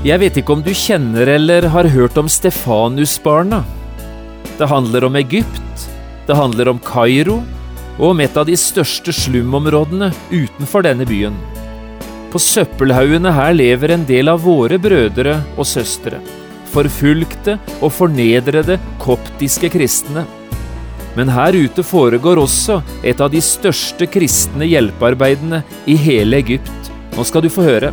Jeg vet ikke om du kjenner eller har hørt om Stefanusbarna. Det handler om Egypt, det handler om Kairo og om et av de største slumområdene utenfor denne byen. På søppelhaugene her lever en del av våre brødre og søstre. Forfulgte og fornedrede koptiske kristne. Men her ute foregår også et av de største kristne hjelpearbeidene i hele Egypt. Nå skal du få høre.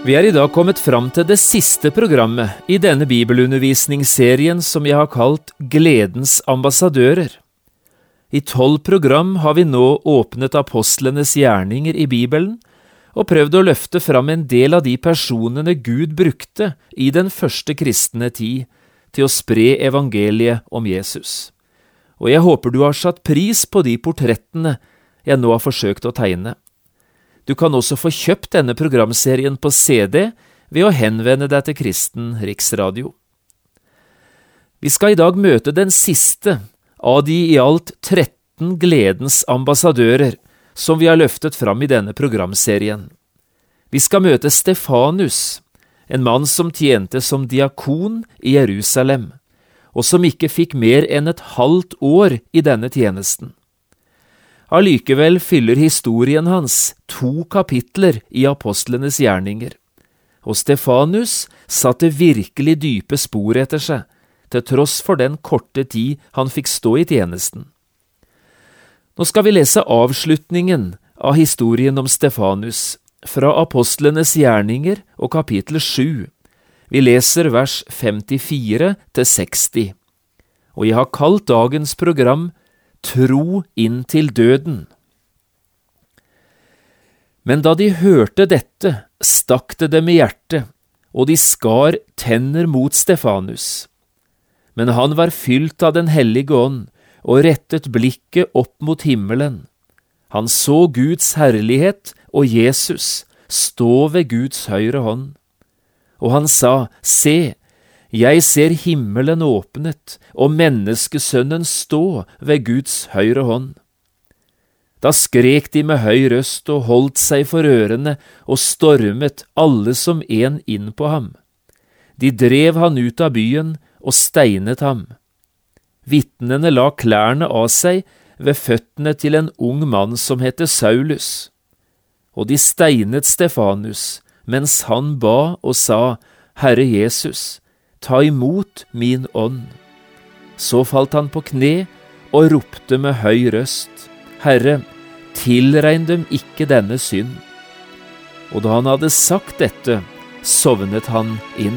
Vi er i dag kommet fram til det siste programmet i denne bibelundervisningsserien som jeg har kalt Gledens ambassadører. I tolv program har vi nå åpnet apostlenes gjerninger i Bibelen og prøvd å løfte fram en del av de personene Gud brukte i den første kristne tid til å spre evangeliet om Jesus. Og jeg håper du har satt pris på de portrettene jeg nå har forsøkt å tegne. Du kan også få kjøpt denne programserien på CD ved å henvende deg til Kristen Riksradio. Vi skal i dag møte den siste av de i alt 13 gledens ambassadører som vi har løftet fram i denne programserien. Vi skal møte Stefanus, en mann som tjente som diakon i Jerusalem, og som ikke fikk mer enn et halvt år i denne tjenesten. Allikevel fyller historien hans to kapitler i apostlenes gjerninger, og Stefanus satte virkelig dype spor etter seg, til tross for den korte tid han fikk stå i tjenesten. Nå skal vi lese avslutningen av historien om Stefanus, fra apostlenes gjerninger og kapittel sju. Vi leser vers 54 til 60, og jeg har kalt dagens program tro inn til døden. Men da de hørte dette, stakk det dem i hjertet, og de skar tenner mot Stefanus. Men han var fylt av Den hellige ånd og rettet blikket opp mot himmelen. Han så Guds herlighet og Jesus stå ved Guds høyre hånd. Og han sa, Se, jeg ser himmelen åpnet og menneskesønnen stå ved Guds høyre hånd. Da skrek de med høy røst og holdt seg for ørene og stormet alle som en inn på ham. De drev han ut av byen og steinet ham. Vitnene la klærne av seg ved føttene til en ung mann som het Saulus. Og de steinet Stefanus mens han ba og sa, Herre Jesus, ta imot min ånd. Så falt han på kne og ropte med høy røst, Herre, tilregn dem ikke denne synd. Og da han hadde sagt dette, sovnet han inn.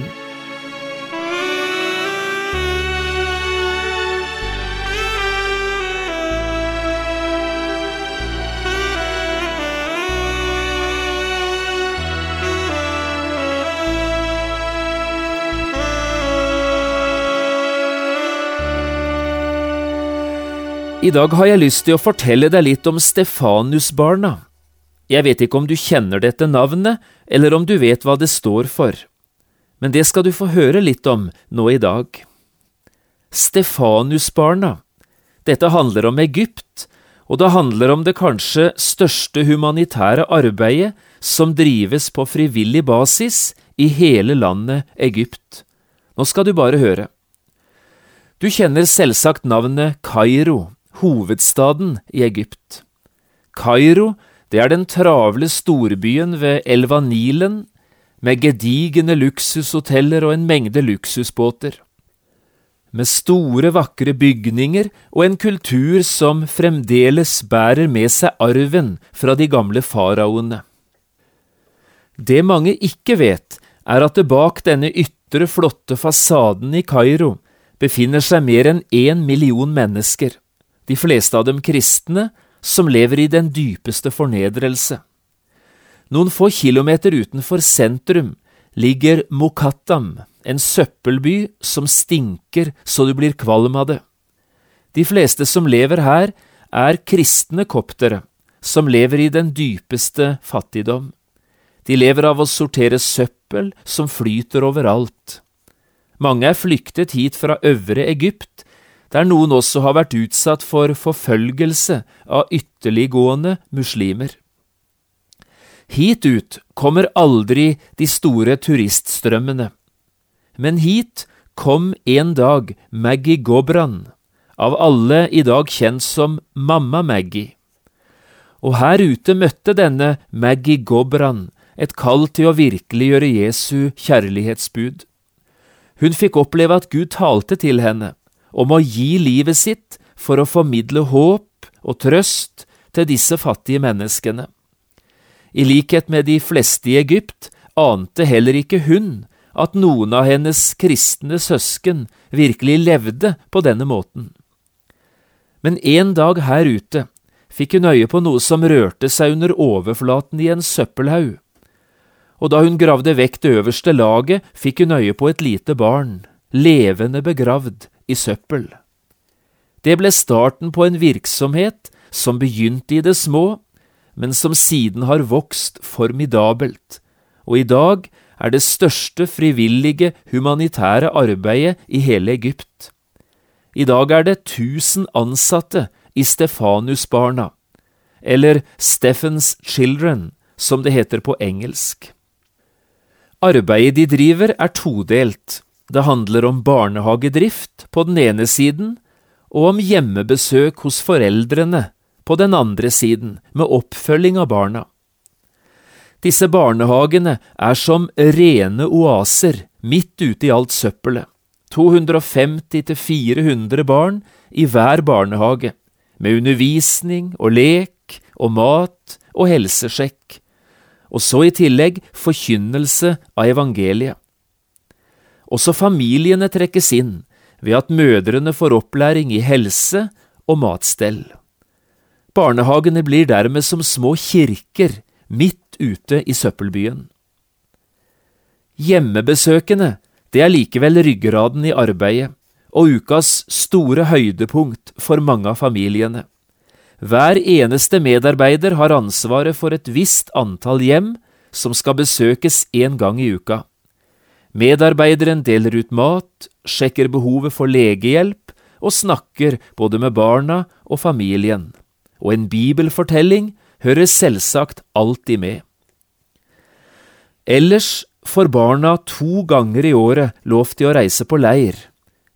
I dag har jeg lyst til å fortelle deg litt om Stefanusbarna. Jeg vet ikke om du kjenner dette navnet, eller om du vet hva det står for, men det skal du få høre litt om nå i dag. Stefanusbarna. Dette handler om Egypt, og det handler om det kanskje største humanitære arbeidet som drives på frivillig basis i hele landet Egypt. Nå skal du bare høre. Du kjenner selvsagt navnet Kairo hovedstaden i Egypt. Kairo, det er den travle storbyen ved elva Nilen, med gedigne luksushoteller og en mengde luksusbåter. med store, vakre bygninger og en kultur som fremdeles bærer med seg arven fra de gamle faraoene. Det mange ikke vet, er at det bak denne ytre, flotte fasaden i Kairo befinner seg mer enn én million mennesker, de fleste av dem kristne, som lever i den dypeste fornedrelse. Noen få kilometer utenfor sentrum ligger Mokattam, en søppelby som stinker så du blir kvalm av det. De fleste som lever her, er kristne koptere, som lever i den dypeste fattigdom. De lever av å sortere søppel som flyter overalt. Mange er flyktet hit fra øvre Egypt, der noen også har vært utsatt for forfølgelse av ytterliggående muslimer. Hit ut kommer aldri de store turiststrømmene, men hit kom en dag Maggie Gobran, av alle i dag kjent som Mamma Maggie. Og her ute møtte denne Maggie Gobran et kall til å virkeliggjøre Jesu kjærlighetsbud. Hun fikk oppleve at Gud talte til henne om å gi livet sitt for å formidle håp og trøst til disse fattige menneskene. I likhet med de fleste i Egypt ante heller ikke hun at noen av hennes kristne søsken virkelig levde på denne måten. Men en dag her ute fikk hun øye på noe som rørte seg under overflaten i en søppelhaug og da hun gravde vekk det øverste laget, fikk hun øye på et lite barn, levende begravd i søppel. Det ble starten på en virksomhet som begynte i det små, men som siden har vokst formidabelt, og i dag er det største frivillige humanitære arbeidet i hele Egypt. I dag er det tusen ansatte i Stefanusbarna, eller Stephens Children, som det heter på engelsk. Arbeidet de driver er todelt. Det handler om barnehagedrift på den ene siden, og om hjemmebesøk hos foreldrene på den andre siden, med oppfølging av barna. Disse barnehagene er som rene oaser midt ute i alt søppelet. 250–400 barn i hver barnehage, med undervisning og lek og mat og helsesjekk og så i tillegg forkynnelse av evangeliet. Også familiene trekkes inn ved at mødrene får opplæring i helse og matstell. Barnehagene blir dermed som små kirker midt ute i søppelbyen. Hjemmebesøkene, det er likevel ryggraden i arbeidet, og ukas store høydepunkt for mange av familiene. Hver eneste medarbeider har ansvaret for et visst antall hjem som skal besøkes én gang i uka. Medarbeideren deler ut mat, sjekker behovet for legehjelp og snakker både med barna og familien. Og en bibelfortelling hører selvsagt alltid med. Ellers får barna to ganger i året lov til å reise på leir.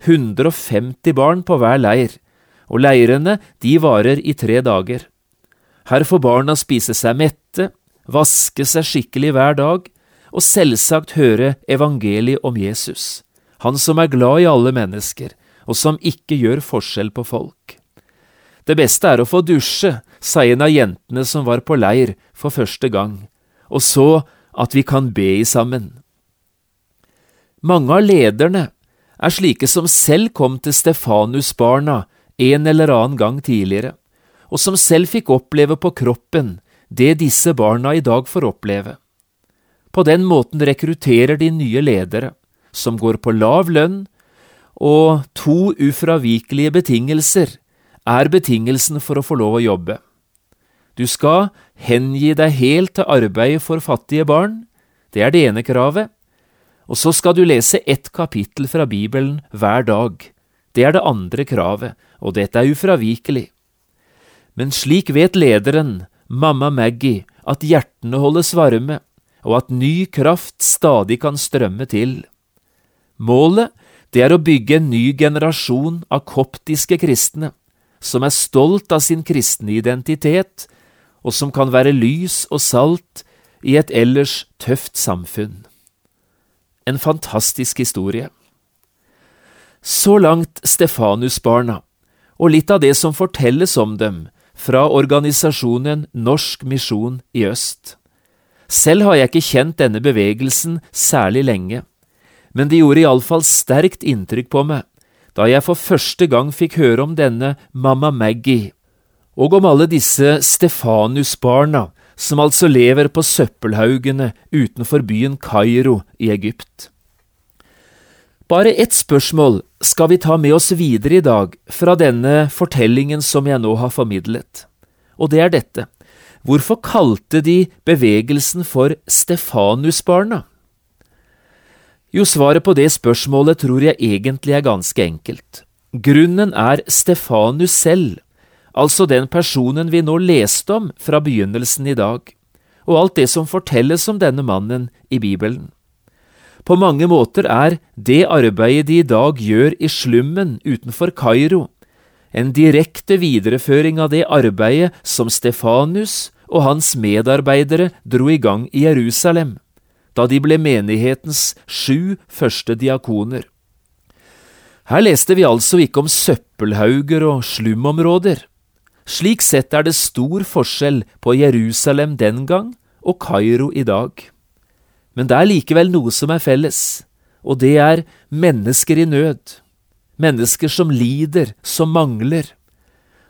150 barn på hver leir og leirene de varer i tre dager. Her får barna spise seg mette, vaske seg skikkelig hver dag, og selvsagt høre evangeliet om Jesus, han som er glad i alle mennesker, og som ikke gjør forskjell på folk. Det beste er å få dusje, sa en av jentene som var på leir for første gang, og så at vi kan be i sammen. Mange av lederne er slike som selv kom til Stefanus-barna en eller annen gang tidligere, og som selv fikk oppleve på kroppen det disse barna i dag får oppleve. På den måten rekrutterer de nye ledere, som går på lav lønn, og to ufravikelige betingelser er betingelsen for å få lov å jobbe. Du skal hengi deg helt til arbeidet for fattige barn, det er det ene kravet, og så skal du lese ett kapittel fra Bibelen hver dag, det er det andre kravet, og dette er ufravikelig. Men slik vet lederen, mamma Maggie, at hjertene holdes varme, og at ny kraft stadig kan strømme til. Målet, det er å bygge en ny generasjon av koptiske kristne, som er stolt av sin kristne identitet, og som kan være lys og salt i et ellers tøft samfunn. En fantastisk historie. Så langt Stefanus-barna, og litt av det som fortelles om dem fra organisasjonen Norsk misjon i øst. Selv har jeg ikke kjent denne bevegelsen særlig lenge, men det gjorde iallfall sterkt inntrykk på meg da jeg for første gang fikk høre om denne Mamma Maggie, og om alle disse Stefanus-barna som altså lever på søppelhaugene utenfor byen Kairo i Egypt. Bare ett spørsmål skal vi ta med oss videre i dag fra denne fortellingen som jeg nå har formidlet, og det er dette. Hvorfor kalte de bevegelsen for Stefanusbarna? Jo, svaret på det spørsmålet tror jeg egentlig er ganske enkelt. Grunnen er Stefanus selv, altså den personen vi nå leste om fra begynnelsen i dag, og alt det som fortelles om denne mannen i Bibelen. På mange måter er det arbeidet de i dag gjør i slummen utenfor Kairo, en direkte videreføring av det arbeidet som Stefanus og hans medarbeidere dro i gang i Jerusalem, da de ble menighetens sju første diakoner. Her leste vi altså ikke om søppelhauger og slumområder. Slik sett er det stor forskjell på Jerusalem den gang og Kairo i dag. Men det er likevel noe som er felles, og det er mennesker i nød. Mennesker som lider, som mangler.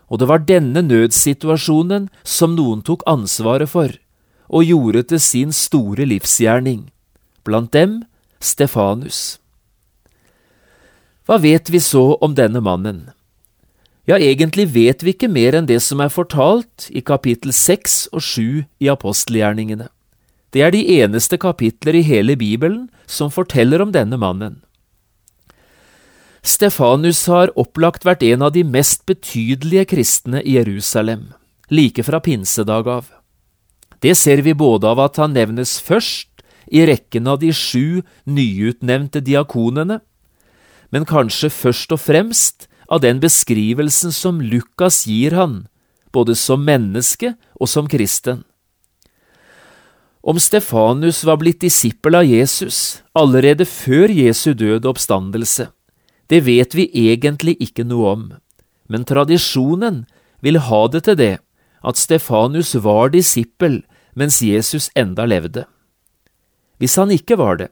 Og det var denne nødsituasjonen som noen tok ansvaret for, og gjorde til sin store livsgjerning. Blant dem Stefanus. Hva vet vi så om denne mannen? Ja, egentlig vet vi ikke mer enn det som er fortalt i kapittel seks og sju i apostelgjerningene. Det er de eneste kapitler i hele Bibelen som forteller om denne mannen. Stefanus har opplagt vært en av de mest betydelige kristne i Jerusalem, like fra pinsedag av. Det ser vi både av at han nevnes først i rekken av de sju nyutnevnte diakonene, men kanskje først og fremst av den beskrivelsen som Lukas gir han, både som menneske og som kristen. Om Stefanus var blitt disippel av Jesus allerede før Jesu død og oppstandelse, det vet vi egentlig ikke noe om, men tradisjonen vil ha det til det at Stefanus var disippel mens Jesus enda levde. Hvis han ikke var det,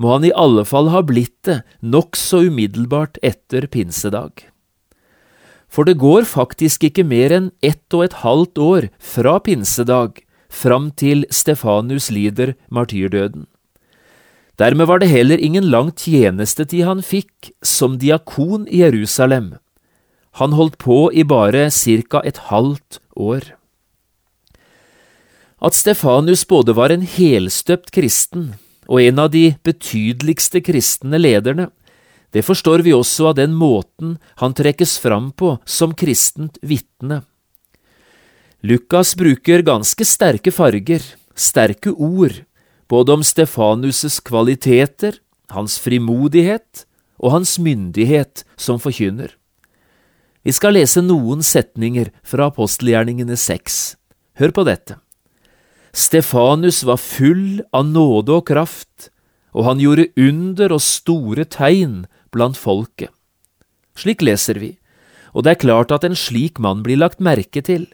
må han i alle fall ha blitt det nokså umiddelbart etter pinsedag. For det går faktisk ikke mer enn ett og et halvt år fra pinsedag fram til Stefanus lider martyrdøden. Dermed var det heller ingen lang tjenestetid han fikk som diakon i Jerusalem. Han holdt på i bare cirka et halvt år. At Stefanus både var en helstøpt kristen og en av de betydeligste kristne lederne, det forstår vi også av den måten han trekkes fram på som kristent vitne. Lukas bruker ganske sterke farger, sterke ord, både om Stefanus' kvaliteter, hans frimodighet og hans myndighet som forkynner. Vi skal lese noen setninger fra apostelgjerningene seks. Hør på dette. Stefanus var full av nåde og kraft, og han gjorde under og store tegn blant folket. Slik leser vi, og det er klart at en slik mann blir lagt merke til.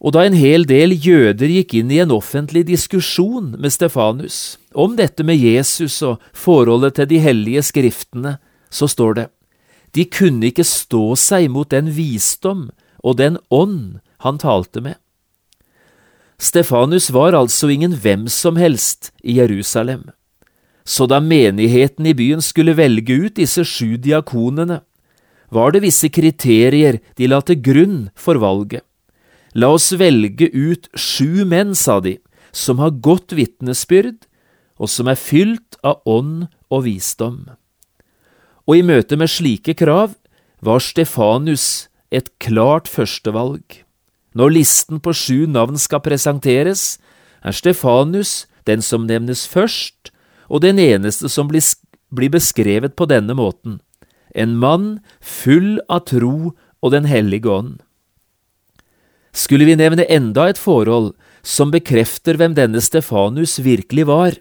Og da en hel del jøder gikk inn i en offentlig diskusjon med Stefanus om dette med Jesus og forholdet til de hellige skriftene, så står det, de kunne ikke stå seg mot den visdom og den ånd han talte med. Stefanus var altså ingen hvem som helst i Jerusalem. Så da menigheten i byen skulle velge ut disse sju diakonene, var det visse kriterier de la til grunn for valget. La oss velge ut sju menn, sa de, som har godt vitnesbyrd, og som er fylt av ånd og visdom. Og i møte med slike krav var Stefanus et klart førstevalg. Når listen på sju navn skal presenteres, er Stefanus den som nevnes først, og den eneste som blir beskrevet på denne måten, en mann full av tro og Den hellige ånd. Skulle vi nevne enda et forhold som bekrefter hvem denne Stefanus virkelig var,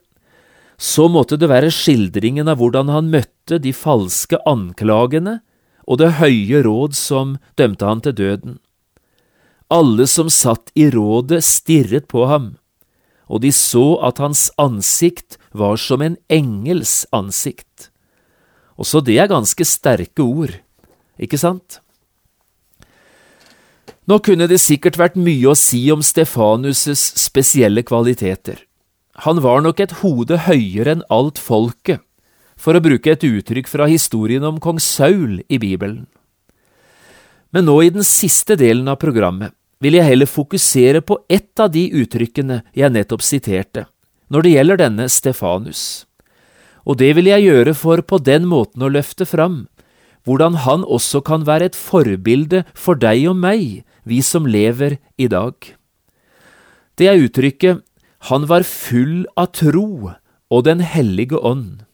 Så måtte det være skildringen av hvordan han møtte de falske anklagene og det høye råd som dømte han til døden. Alle som satt i rådet, stirret på ham, og de så at hans ansikt var som en engels ansikt. Også det er ganske sterke ord, ikke sant? Nå kunne det sikkert vært mye å si om Stefanus' spesielle kvaliteter. Han var nok et hode høyere enn alt folket, for å bruke et uttrykk fra historien om kong Saul i Bibelen. Men nå i den siste delen av programmet vil jeg heller fokusere på ett av de uttrykkene jeg nettopp siterte, når det gjelder denne Stefanus. Og det vil jeg gjøre for på den måten å løfte fram hvordan han også kan være et forbilde for deg og meg, vi som lever i dag. Det er uttrykket Han var full av tro og Den hellige ånd.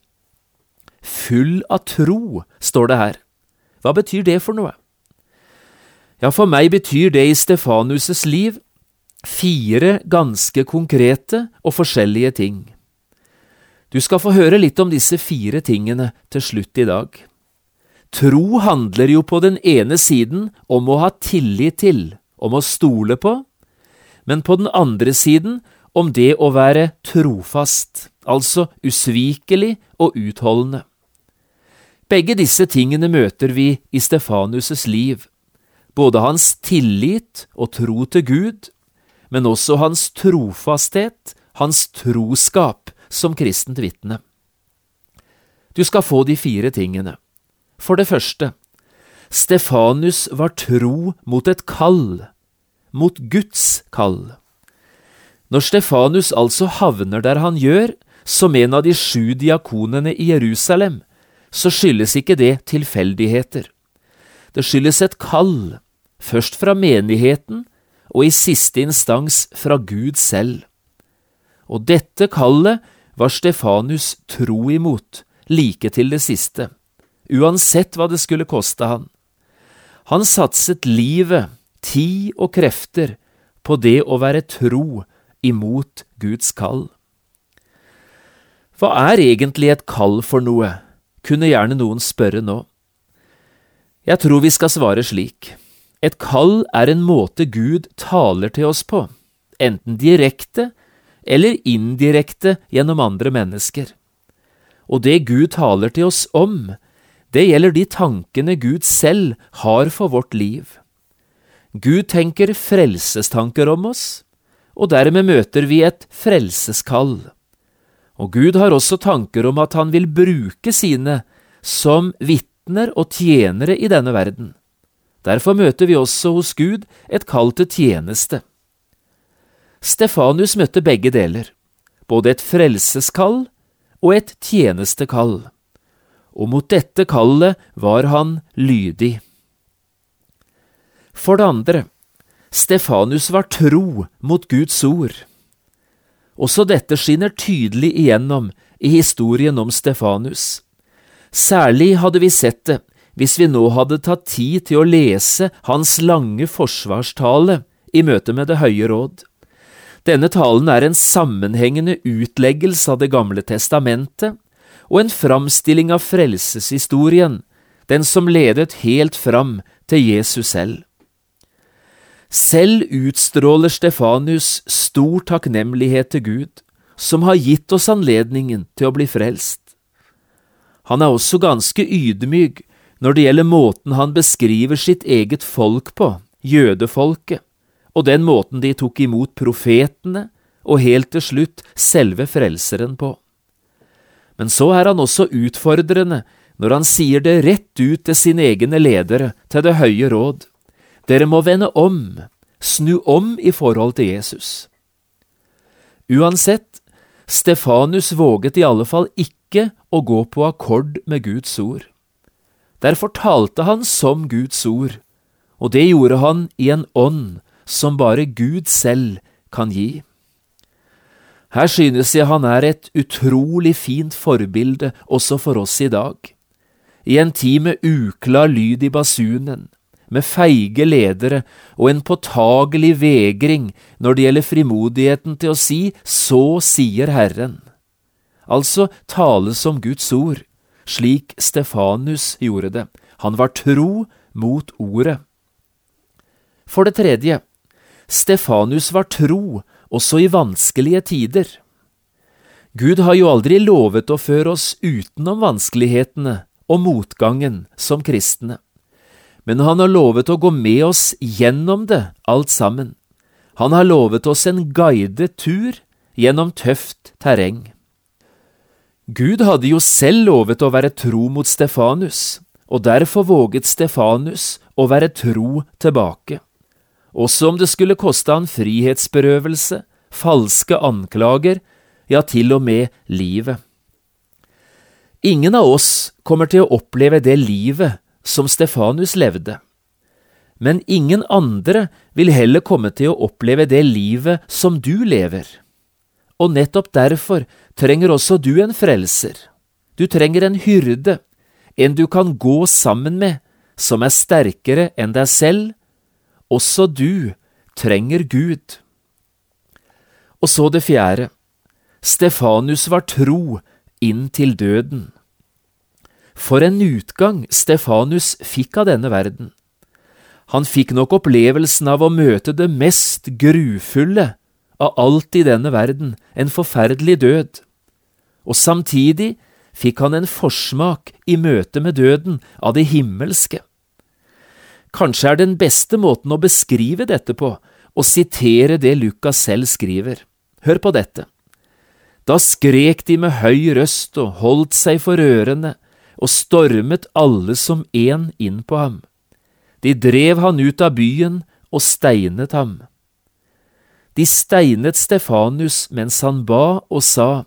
Full av tro, står det her. Hva betyr det for noe? Ja, for meg betyr det i Stefanus' liv fire ganske konkrete og forskjellige ting. Du skal få høre litt om disse fire tingene til slutt i dag. Tro handler jo på den ene siden om å ha tillit til, om å stole på, men på den andre siden om det å være trofast, altså usvikelig og utholdende. Begge disse tingene møter vi i Stefanus' liv, både hans tillit og tro til Gud, men også hans trofasthet, hans troskap som kristent vitne. Du skal få de fire tingene. For det første, Stefanus var tro mot et kall, mot Guds kall. Når Stefanus altså havner der han gjør, som en av de sju diakonene i Jerusalem, så skyldes ikke det tilfeldigheter. Det skyldes et kall, først fra menigheten og i siste instans fra Gud selv. Og dette kallet var Stefanus tro imot, like til det siste, uansett hva det skulle koste han. Han satset livet, tid og krefter på det å være tro imot Guds kall. Hva er egentlig et kall for noe, kunne gjerne noen spørre nå. Jeg tror vi skal svare slik. Et kall er en måte Gud taler til oss på, enten direkte eller indirekte gjennom andre mennesker. Og det Gud taler til oss om, det gjelder de tankene Gud selv har for vårt liv. Gud tenker frelsestanker om oss, og dermed møter vi et frelseskall. Og Gud har også tanker om at han vil bruke sine som vitner og tjenere i denne verden. Derfor møter vi også hos Gud et kall til tjeneste. Stefanus møtte begge deler, både et frelseskall og et tjenestekall, og mot dette kallet var han lydig. For det andre, Stefanus var tro mot Guds ord. Også dette skinner tydelig igjennom i historien om Stefanus. Særlig hadde vi sett det hvis vi nå hadde tatt tid til å lese hans lange forsvarstale i møte med Det høye råd. Denne talen er en sammenhengende utleggelse av Det gamle testamentet og en framstilling av frelseshistorien, den som ledet helt fram til Jesus selv. Selv utstråler Stefanus stor takknemlighet til Gud, som har gitt oss anledningen til å bli frelst. Han er også ganske ydmyk når det gjelder måten han beskriver sitt eget folk på, jødefolket, og den måten de tok imot profetene og helt til slutt selve Frelseren på. Men så er han også utfordrende når han sier det rett ut til sine egne ledere, til Det høye råd. Dere må vende om, snu om i forhold til Jesus. Uansett, Stefanus våget i alle fall ikke å gå på akkord med Guds ord. Derfor talte han som Guds ord, og det gjorde han i en ånd som bare Gud selv kan gi. Her synes jeg han er et utrolig fint forbilde også for oss i dag. I en tid med uklar lyd i basunen, med feige ledere og en påtagelig vegring når det gjelder frimodigheten til å si Så sier Herren. altså tale som Guds ord, slik Stefanus gjorde det. Han var tro mot ordet. For det tredje, Stefanus var tro også i vanskelige tider. Gud har jo aldri lovet å føre oss utenom vanskelighetene og motgangen som kristne, men han har lovet å gå med oss gjennom det alt sammen. Han har lovet oss en guidet tur gjennom tøft terreng. Gud hadde jo selv lovet å være tro mot Stefanus, og derfor våget Stefanus å være tro tilbake. Også om det skulle koste han frihetsberøvelse, falske anklager, ja, til og med livet. Ingen av oss kommer til å oppleve det livet som Stefanus levde, men ingen andre vil heller komme til å oppleve det livet som du lever. Og nettopp derfor trenger også du en frelser. Du trenger en hyrde, en du kan gå sammen med, som er sterkere enn deg selv. Også du trenger Gud. Og så det fjerde. Stefanus var tro inn til døden. For en utgang Stefanus fikk av denne verden. Han fikk nok opplevelsen av å møte det mest grufulle av alt i denne verden, en forferdelig død, og samtidig fikk han en forsmak i møte med døden av det himmelske. Kanskje er den beste måten å beskrive dette på å sitere det Lukas selv skriver. Hør på dette. Da skrek de med høy røst og holdt seg for ørene og stormet alle som én inn på ham. De drev han ut av byen og steinet ham. De steinet Stefanus mens han ba og sa,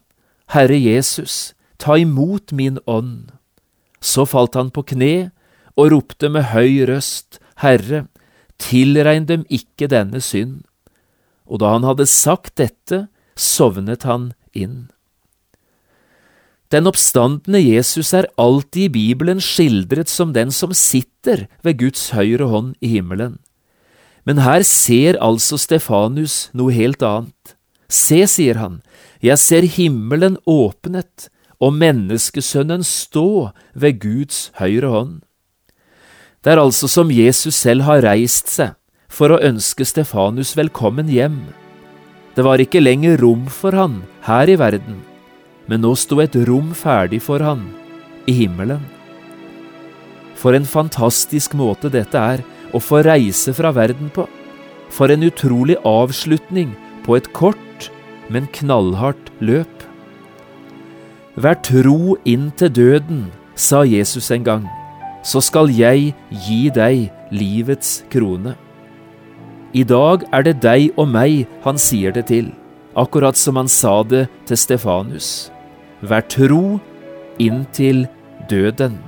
Herre Jesus, ta imot min ånd. Så falt han på kne og ropte med høy røst, Herre, tilregn dem ikke denne synd. Og da han hadde sagt dette, sovnet han inn. Den oppstandende Jesus er alltid i Bibelen skildret som den som sitter ved Guds høyre hånd i himmelen. Men her ser altså Stefanus noe helt annet. Se, sier han, jeg ser himmelen åpnet og menneskesønnen stå ved Guds høyre hånd. Det er altså som Jesus selv har reist seg for å ønske Stefanus velkommen hjem. Det var ikke lenger rom for han her i verden, men nå sto et rom ferdig for han i himmelen. For en fantastisk måte dette er å få reise fra verden på. For en utrolig avslutning på et kort, men knallhardt løp. Vær tro inn til døden, sa Jesus en gang, så skal jeg gi deg livets krone. I dag er det deg og meg han sier det til, akkurat som han sa det til Stefanus. Vær tro inntil døden.